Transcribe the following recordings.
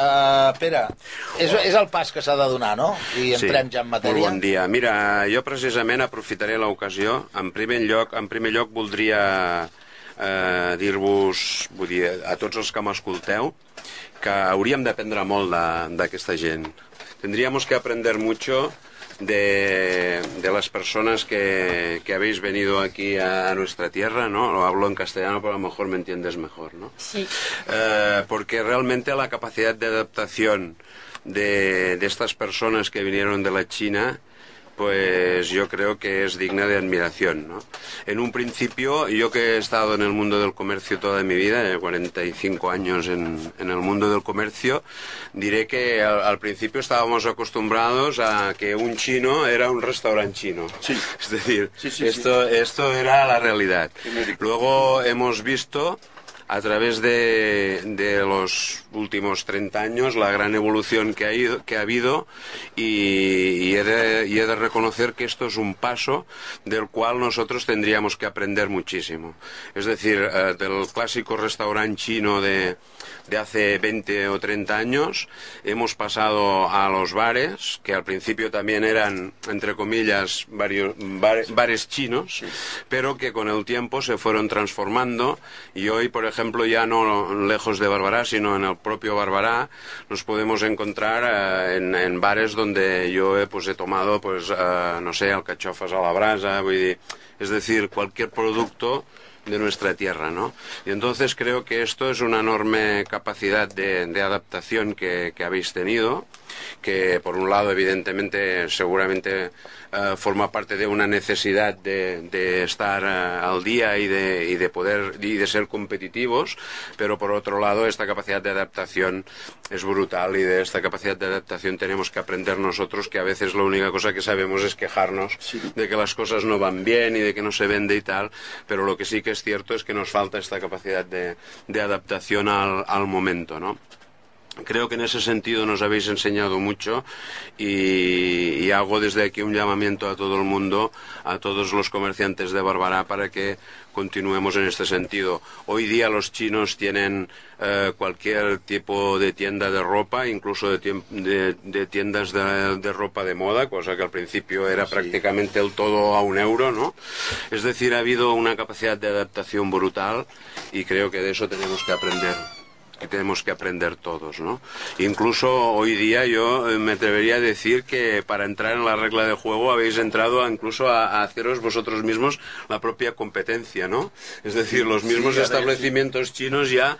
Uh, Pere, és, és el pas que s'ha de donar, no? I entrem ja en matèria. Molt bon dia. Mira, jo precisament aprofitaré l'ocasió. En primer lloc, en primer lloc voldria eh, dir-vos, vull dir, a tots els que m'escolteu, que hauríem d'aprendre molt d'aquesta gent. Tendríamos que aprender mucho de, de las personas que, que, habéis venido aquí a, nuestra tierra, ¿no? Lo hablo en castellano, pero a lo mejor me entiendes mejor, ¿no? Sí. Eh, porque realmente la capacidad de adaptación de, de estas personas que vinieron de la China pues yo creo que es digna de admiración. ¿no? En un principio, yo que he estado en el mundo del comercio toda mi vida, 45 años en, en el mundo del comercio, diré que al, al, principio estábamos acostumbrados a que un chino era un restaurante chino. Sí. Es decir, Sí, sí, esto, esto era la realidad. Luego hemos visto a través de, de, los últimos 30 años la gran evolución que ha, ido, que ha habido y, y, he de, y, he de, reconocer que esto es un paso del cual nosotros tendríamos que aprender muchísimo. Es decir, eh, del clásico restaurante chino de, de, hace 20 o 30 años hemos pasado a los bares, que al principio también eran, entre comillas, varios, bar, bares chinos, pero que con el tiempo se fueron transformando y hoy, por ejemplo, ejemplo, ya no lejos de Barbará, sino en el propio Barbará, nos podemos encontrar eh, en, bares donde yo he, pues, he tomado, pues, eh, no sé, alcachofas a la brasa, es decir, cualquier producto de nuestra tierra, ¿no? Y entonces creo que esto es una enorme capacidad de, adaptación que, habéis tenido, que por un lado, evidentemente, seguramente uh, forma parte de una necesidad de, de estar uh, al día y de, y de poder y de ser competitivos, pero por otro lado, esta capacidad de adaptación es brutal y de esta capacidad de adaptación tenemos que aprender nosotros, que a veces la única cosa que sabemos es quejarnos Sí. de que las cosas no van bien y de que no se vende y tal, pero lo que sí que es cierto es que nos falta esta capacidad de, de adaptación al, al momento, ¿no? Creo que en ese sentido nos habéis enseñado mucho y, y, hago desde aquí un llamamiento a todo el mundo, a todos los comerciantes de Barbará, para que continuemos en este sentido. Hoy día los chinos tienen eh, cualquier tipo de tienda de ropa, incluso de, de, de tiendas de, de, ropa de moda, cosa que al principio era Sí. prácticamente el todo a un euro, ¿no? Es decir, ha habido una capacidad de adaptación brutal y creo que de eso tenemos que aprender que tenemos que aprender todos, ¿no? Incluso hoy día yo eh, me atrevería a decir que para entrar en la regla de juego habéis entrado a, incluso a, a, haceros vosotros mismos la propia competencia, ¿no? Es decir, los mismos sí, establecimientos chinos ya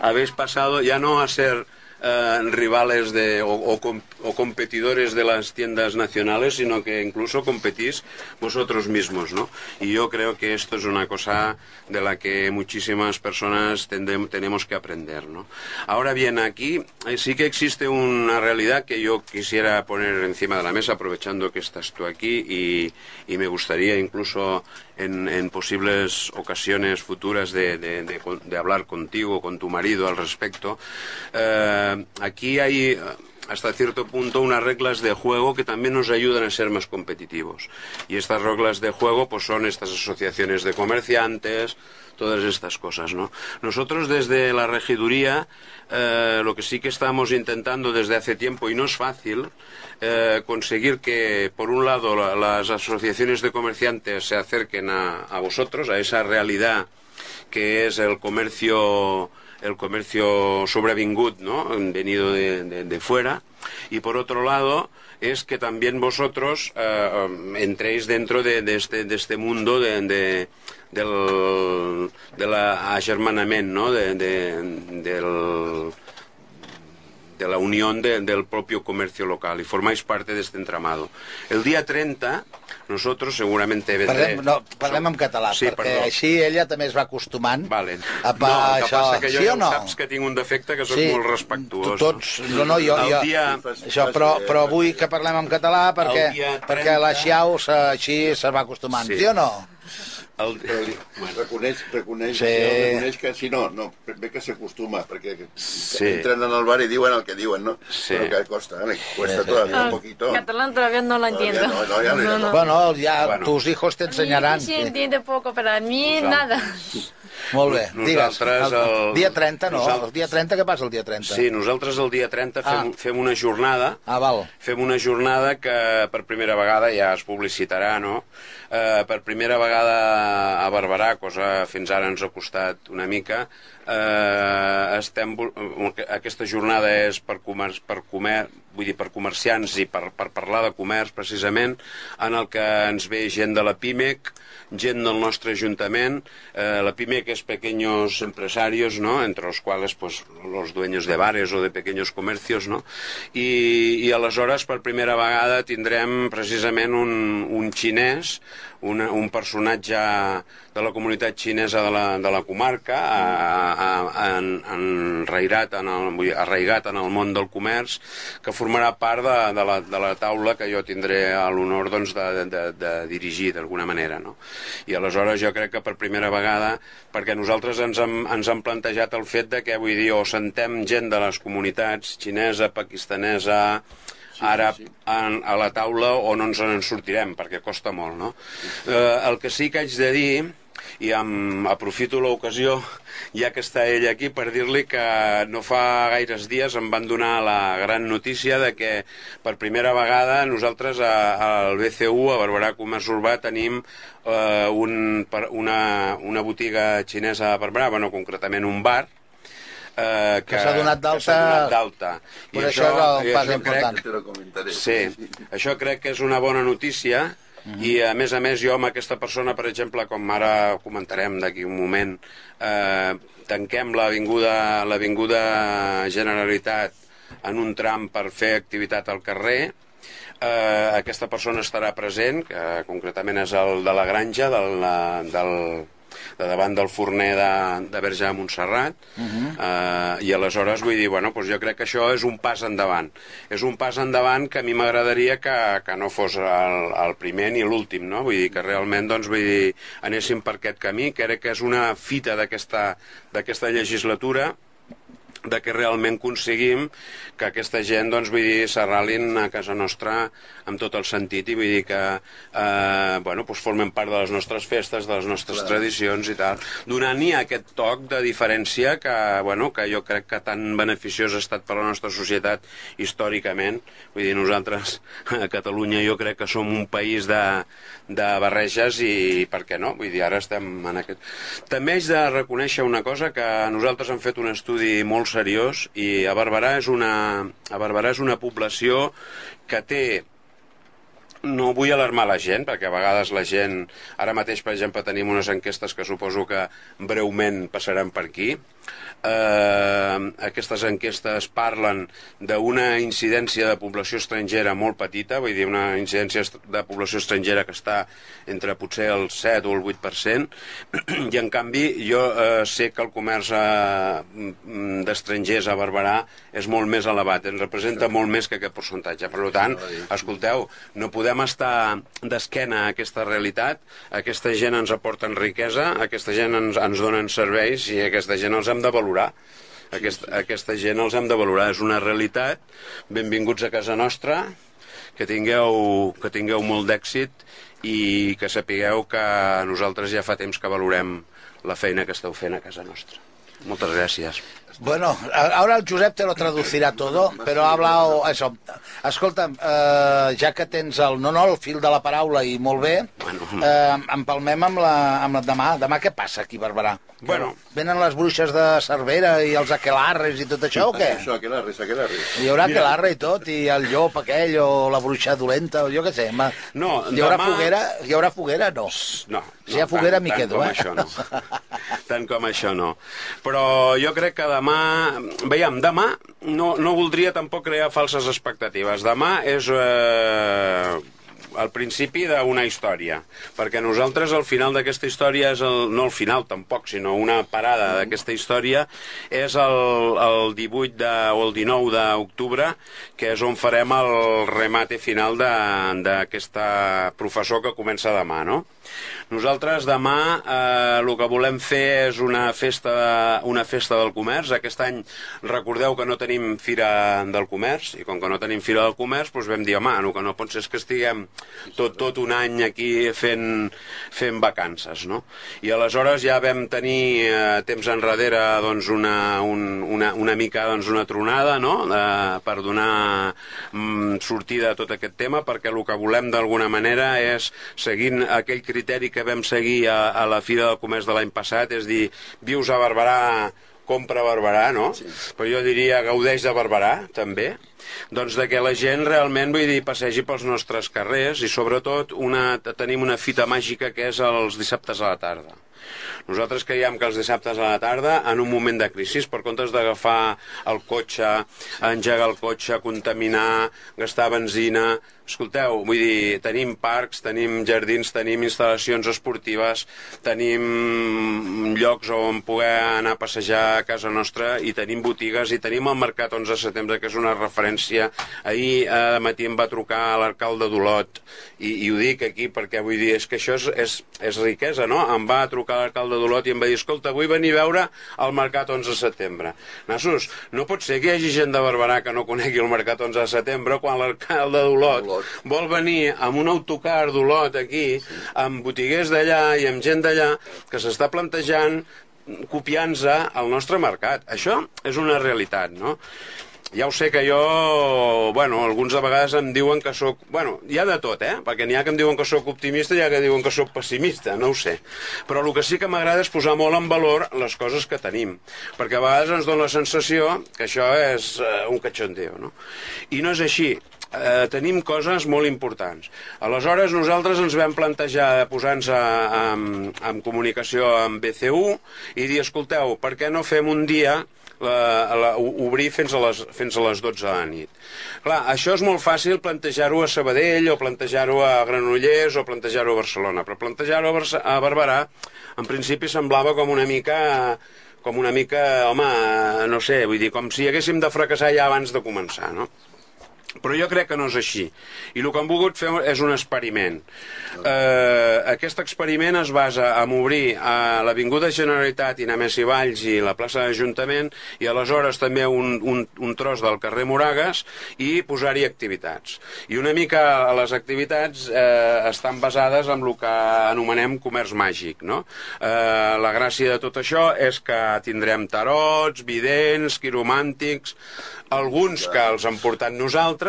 habéis pasado ya no a ser Uh, rivales de, o, o, o, competidores de las tiendas nacionales, sino que incluso competís vosotros mismos, ¿no? Y yo creo que esto es una cosa de la que muchísimas personas tenemos que aprender, ¿no? Ahora bien, aquí eh, sí que existe una realidad que yo quisiera poner encima de la mesa, aprovechando que estás tú aquí, y, y me gustaría incluso en, posibles ocasiones futuras de, de, de, de, hablar contigo, con tu marido al respecto. Eh, aquí hay hasta cierto punto unas reglas de juego que también nos ayudan a ser más competitivos. Y estas reglas de juego pues son estas asociaciones de comerciantes, todas estas cosas, ¿no? Nosotros desde la regiduría eh, lo que sí que estamos intentando desde hace tiempo y no es fácil eh, conseguir que por un lado la, las asociaciones de comerciantes se acerquen a, a vosotros, a esa realidad que es el comercio el comercio sobrevingut, ¿no? venido de, de, fuera, y por otro lado es que también vosotros eh, entréis dentro de, este, de este mundo de, de del de la agermanament, ¿no? de, del, de la unión de, del propio comercio local y formáis parte de este entramado. El día 30 nosotros seguramente vendré... Parlem, no, parlem en català, Sí, perquè perdó. així ella també es va acostumant Vale. a pa, no, el que això. passa que jo sí ja no? saps que tinc un defecte que sóc Sí, molt respectuós. Tots, no, no, jo, jo, dia... això, però, però vull que parlem en català perquè, El dia 30 perquè la Xiao se, així se va acostumant, sí, Sí. o no? El... Però li, reconeix, reconeix, Sí. sí. reconeix que si no, no, bé que s'acostuma, perquè Sí. entren en el bar i diuen el que diuen, ¿no? Sí. Pero que costa, ¿eh? cuesta Sí, sí. todavía un poquito. catalán todavía no lo entiendo. no, no, ya no, ya no. Bueno, ya Bueno. tus hijos te A mí enseñarán. sí entiende poco, pero a mí Pues, ah. nada. Molt bé, digues. Nosaltres... El, dia 30, no? nosaltres- El dia 30, què passa el dia 30? Sí, nosaltres el dia 30 fem, Ah. fem una jornada Ah, val. fem una jornada que per primera vegada ja es publicitarà, no? Eh, per primera vegada a Barberà, cosa fins ara ens ha costat una mica, eh, estem, bu- aquesta jornada és per, comer, per, comer, vull dir, per comerciants i per, per parlar de comerç precisament, en el que ens ve gent de la PIMEC, gent del nostre ajuntament, eh, la PIMEC és pequeños empresarios, ¿no? entre los cuales pues, los dueños de bares o de pequeños comercios, ¿no? I, i aleshores per primera vegada tindrem precisament un, un xinès, una, un personatge de la comunitat xinesa de la, de la comarca, a, a, a, en, en el, vull dir, arraigat en el món del comerç, que formarà part de, de, la, de la taula que jo tindré l'honor doncs, de, de, de dirigir d'alguna manera. No? I aleshores jo crec que per primera vegada, perquè nosaltres ens hem, ens hem plantejat el fet de que, vull dir, o sentem gent de les comunitats xinesa, pakistanesa, sí, sí. en, a la taula o no ens en sortirem, perquè costa molt, no? Eh, el que sí que haig de dir, i em aprofito l'ocasió, ja que està ell aquí, per dir-li que no fa gaires dies em van donar la gran notícia de que per primera vegada nosaltres a- al BCU, a Barberà Comerç Urbà, tenim eh, un, per- una, una botiga xinesa a Barberà, bueno, concretament un bar, eh, Que s'ha donat d'alta- que s'ha donat d'alta. Per això és el i pas això important. Crec. Sí, això crec que és una bona notícia i a més a més jo amb aquesta persona, per exemple, com ara comentarem d'aquí un moment, eh, tanquem l'avinguda l'avinguda Generalitat en un tram per fer activitat al carrer, eh, aquesta persona estarà present, que concretament és el de la granja, del, del, de davant del forner de, de Verge de Montserrat, eh, i aleshores vull dir, bueno, doncs jo crec que això és un pas endavant. És un pas endavant que a mi m'agradaria que, que no fos el, el primer ni l'últim, no? Vull dir que realment, doncs, vull dir, anéssim per aquest camí, que crec que és una fita d'aquesta legislatura, de que realment aconseguim que aquesta gent, doncs, vull dir, s'arralin a casa nostra amb tot el sentit i vull dir que, eh, bueno, doncs formen part de les nostres festes, de les nostres Clar. tradicions i tal, donant-hi aquest toc de diferència que, bueno, que jo crec que tan beneficiós ha estat per a la nostra societat històricament. Vull dir, nosaltres a Catalunya jo crec que som un país de, de barreges i per què no? Vull dir, ara estem en aquest... També haig de reconèixer una cosa, que nosaltres hem fet un estudi molt seriós i a Barberà és una, a Barberà és una població que té no vull alarmar la gent, perquè a vegades la gent... Ara mateix, per exemple, tenim unes enquestes que suposo que breument passaran per aquí. Eh, aquestes enquestes parlen d'una incidència de població estrangera molt petita, vull dir, una incidència de població estrangera que està entre potser el 7 o el 8%, i en canvi jo eh, sé que el comerç eh, mm, d'estrangers a Barberà és molt més elevat, ens representa molt més que aquest percentatge. Per tant, escolteu, no podem estar d'esquena a aquesta realitat, aquesta gent ens aporten riquesa, aquesta gent ens, ens donen serveis i aquesta gent els hem de valorar. Aquest, aquesta gent els hem de valorar. És una realitat. Benvinguts a casa nostra, que tingueu, que tingueu molt d'èxit i que sapigueu que nosaltres ja fa temps que valorem la feina que esteu fent a casa nostra. Moltes gràcies. Bueno, ahora el Josep te lo traducirá todo, pero ha hablado eso. Escolta, eh, ja que tens el no, no, el fil de la paraula i molt bé, eh, empalmem amb la, amb la demà. Demà què passa aquí Barberà? Bueno. Venen les bruixes de Cervera i els aquelarres i tot això o què? Això, aquelarres, aquelarres. Hi haurà aquelarre i tot, i el llop aquell, o la bruixa dolenta, o jo què sé. Ma... No, hi haurà demà- foguera? Hi haurà foguera? No. No, Si hi ha foguera, tant- m'hi tant quedo, com eh? Això no. tant com això no. Però jo crec que demà... Veiem, demà no, no voldria tampoc crear falses expectatives. Demà és eh, el principi d'una història. Perquè nosaltres al final d'aquesta història, és el, no el final tampoc, sinó una parada d'aquesta història, és el, el 18 de, o el 19 d'octubre, que és on farem el remate final d'aquesta professor que comença demà, no? Nosaltres demà eh, el que volem fer és una festa, una festa del comerç. Aquest any recordeu que no tenim Fira del Comerç i com que no tenim Fira del Comerç doncs vam dir, home, el que no pot ser és que estiguem tot, tot un any aquí fent, fent vacances, no? I aleshores ja vam tenir eh, temps enrere doncs, una, un, una, una mica doncs, una tronada no? de, per donar mm, sortida a tot aquest tema perquè el que volem d'alguna manera és seguint aquell criteri que vam seguir a, a la Fira del Comerç de l'any passat, és dir, vius a Barberà, compra a Barberà, no? Sí. Però jo diria gaudeix de Barberà, també. Doncs de que la gent realment, vull dir, passegi pels nostres carrers i sobretot una, tenim una fita màgica que és els dissabtes a la tarda. Nosaltres creiem que els dissabtes a la tarda, en un moment de crisi, per comptes d'agafar el cotxe, engegar el cotxe, contaminar, gastar benzina, escolteu, vull dir, tenim parcs, tenim jardins, tenim instal·lacions esportives, tenim llocs on poder anar a passejar a casa nostra i tenim botigues i tenim el Mercat 11 de setembre, que és una referència. Ahir eh, matí em va trucar l'alcalde d'Olot i, i ho dic aquí perquè vull dir, és que això és, és, és riquesa, no? Em va trucar l'alcalde d'Olot i em va dir, escolta, vull venir a veure el Mercat 11 de setembre. Nassos, no pot ser que hi hagi gent de Barberà que no conegui el Mercat 11 de setembre quan l'alcalde d'Olot vol venir amb un autocar d'Olot aquí, amb botiguers d'allà i amb gent d'allà que s'està plantejant copiant-se al nostre mercat. Això és una realitat, no? Ja ho sé que jo, bueno, alguns de vegades em diuen que sóc... Bueno, hi ha de tot, eh? Perquè n'hi ha que em diuen que sóc optimista i hi ha que diuen que sóc pessimista, no ho sé. Però el que sí que m'agrada és posar molt en valor les coses que tenim. Perquè a vegades ens dona la sensació que això és uh, un catxondeo, no? I no és així eh, tenim coses molt importants. Aleshores, nosaltres ens vam plantejar posar-nos en, en comunicació amb BCU i dir, escolteu, per què no fem un dia la, la, obrir fins a, les, fins a les 12 de la nit. Clar, això és molt fàcil plantejar-ho a Sabadell o plantejar-ho a Granollers o plantejar-ho a Barcelona, però plantejar-ho a, a Barberà en principi semblava com una mica com una mica, home, no sé, vull dir, com si haguéssim de fracassar ja abans de començar, no? Però jo crec que no és així. I el que han volgut fer és un experiment. Eh, aquest experiment es basa en obrir a l'Avinguda Generalitat i Namés i Valls i la plaça d'Ajuntament i aleshores també un, un, un tros del carrer Moragues i posar-hi activitats. I una mica les activitats eh, estan basades en el que anomenem comerç màgic. No? Eh, la gràcia de tot això és que tindrem tarots, vidents, quiromàntics, alguns que els han portat nosaltres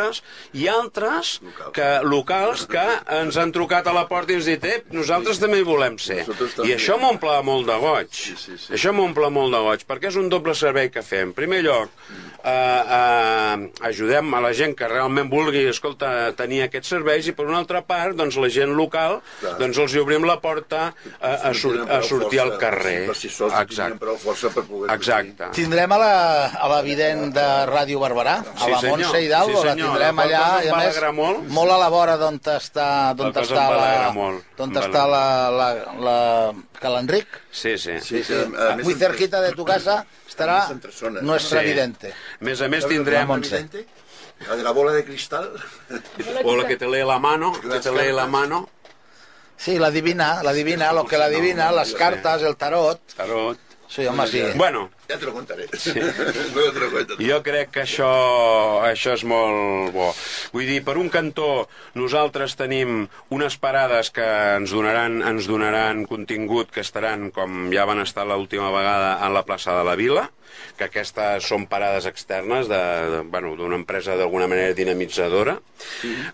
i altres que, locals que ens han trucat a la porta i ens dit eh, nosaltres també hi volem ser. I això m'omple molt de goig. Sí, sí, sí. Això m'omple molt de goig, perquè és un doble servei que fem. En primer lloc, eh, eh, ajudem a la gent que realment vulgui escolta, tenir aquests serveis i per una altra part, doncs la gent local Clar. doncs els hi obrim la porta a, a, sur a sortir al carrer. Per si sols Exacte. prou força per poder... Exacte. Tindrem a la, a la vident de Ràdio Barberà, a Sí, la. Montse Hidalgo, Sí, la tindrem La allà, i a més, molt. molt a la vora d'on està, d'on està la, d'on està la, la, la, que l'Enric, Sí, sí. Sí, sí, a més, muy cerquita de tu casa estará zonas. nuestra Sí. vidente. A més a més ¿Sabes tindrem... la? La de la bola de cristal. O la que te lee la mano, que te lee la mano. Sí, la divina, la divina, lo que la divina, las cartas, el tarot. Tarot. Sí, home, sí. Bueno, Ya te lo contaré. Luego te lo cuento. jo crec que això, això és molt bo. Vull dir, per un cantó, nosaltres tenim unes parades que ens donaran, ens donaran contingut que estaran, com ja van estar l'última vegada, en la plaça de la Vila, que aquestes són parades externes d'una de, bueno, d'una empresa d'alguna manera dinamitzadora.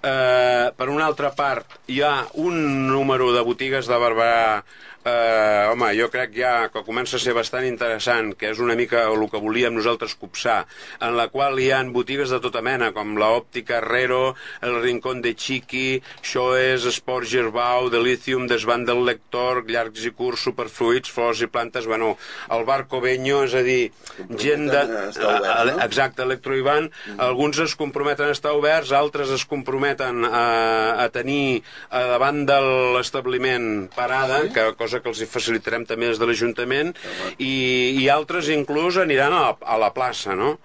Eh, per una altra part, hi ha un número de botigues de Barberà eh, home, jo crec ja que comença a ser bastant interessant, que és una mica el que volíem nosaltres copsar, en la qual hi han botigues de tota mena, com la Òptica Herrero, el Rincón de Chiqui, Xoes, Esport Gerbau, Delicium, Desvant del Lector, Llargs i Curts, Superfruits, Flors i Plantes, bueno, el Bar Coveño, és a dir, gent de... oberts, no? Exacte, Electroivan, alguns es comprometen a estar oberts, altres es comprometen a, a tenir a davant de l'establiment parada, que, cosa cosa que els facilitarem també des de l'Ajuntament, i, i altres inclús aniran a la, a la plaça, no?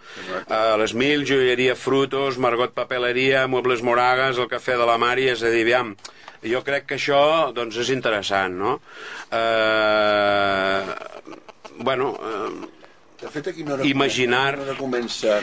A les Mil, Joieria Frutos, Margot Papeleria, Muebles Moragas, el Cafè de la Mari, és a dir, aviam, jo crec que això doncs, és interessant, no? Eh, bueno, eh, De fet, aquí no hora Imaginar- No hora comença...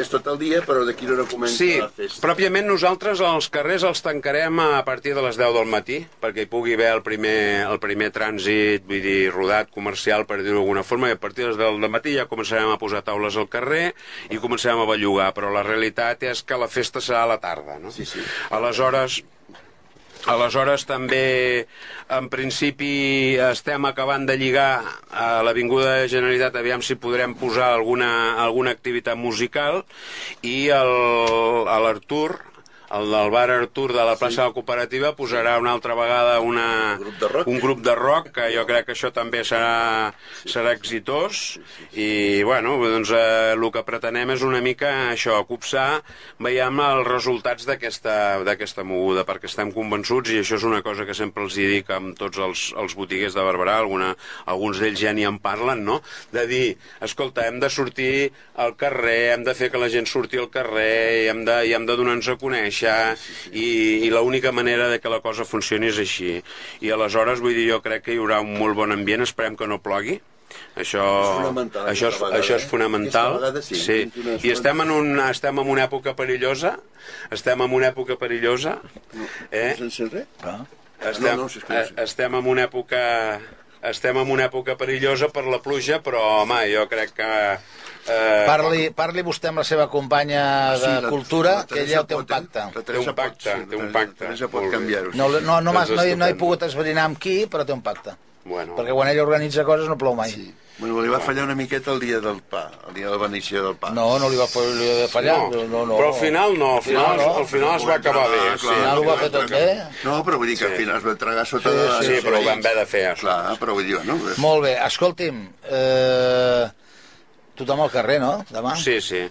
És tot el dia, però d'aquí no hora comença Sí, la festa. pròpiament nosaltres els carrers els tancarem a partir de les 10 del matí, perquè hi pugui haver el primer, el primer trànsit, vull dir, rodat comercial, per dir-ho d'alguna forma, i a partir de les 10 del matí ja començarem a posar taules al carrer i començarem a bellugar, però la realitat és que la festa serà a la tarda, no? Sí, sí. Aleshores, Aleshores també, en principi, estem acabant de lligar a l'Avinguda de Generalitat, aviam si podrem posar alguna, alguna activitat musical, i l'Artur, el del bar Artur de la plaça de la Cooperativa posarà una altra vegada una, Un grup de rock. un grup de rock, que jo crec que això també serà, serà exitós, i bueno, doncs eh, el que pretenem és una mica això, copsar, veiem els resultats d'aquesta moguda, perquè estem convençuts, i això és una cosa que sempre els hi dic amb tots els, els botiguers de Barberà, alguna, alguns d'ells ja ni en parlen, no?, de dir, escolta, hem de sortir al carrer, hem de fer que la gent surti al carrer, i hem de, i hem de donar-nos a conèixer, i, i l'única manera de que la cosa funcioni és així. I aleshores, vull dir, jo crec que hi haurà un molt bon ambient, esperem que no plogui, això, És fonamental, això, és, vegada, això és eh? fonamental. Vegada sí, sí. I estem en, un, estem en una època perillosa, estem en una època perillosa, eh? Sense res? Ah. Estem, No, no, si és que no sé. eh, estem en una època estem en una època perillosa per la pluja, però home, jo crec que eh, Parli, parli vostè amb la seva companya de Sí, la- cultura, la que ella té un eh? pacte. Té un pacte, sí, té un pacte. La Teresa pot canviar-ho. No, no, no, no, he- no he pogut esbrinar amb qui, però té un pacte. Bueno, Perquè quan ella organitza coses no plou mai. Sí. Bueno, li va fallar una miqueta el dia del pa, el dia de la benedicció del pa. No, no li va, fer- li va fallar. no, No, no, però al final no, al final, no. al final es va acabar bé. Clar, Sí, Al final ho va fer tot bé. No, però vull dir que Sí. al final es va tragar sota Sí, de la... sí, però ho vam haver de fer, això. Clar, però vull dir, no? Molt bé, escolti'm, eh, tothom al carrer, no? Demà? Sí, sí.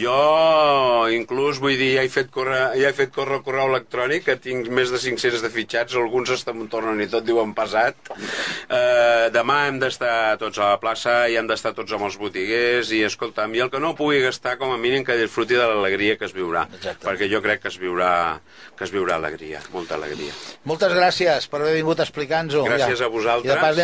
Jo, inclús, vull dir, ja he fet córrer, ja he fet córrer el correu electrònic, que tinc més de 500 de fitxats, alguns estan em tornen i tot diuen passat. Eh, demà hem d'estar tots a la plaça i hem d'estar tots amb els botiguers i, escolta'm, i el que no pugui gastar, com a mínim, que disfruti de l'alegria que es viurà. Exacte. Perquè jo crec que es viurà, que es viurà alegria, molta alegria. Moltes gràcies per haver vingut a explicar-nos-ho. Gràcies Ja. a vosaltres. I de pas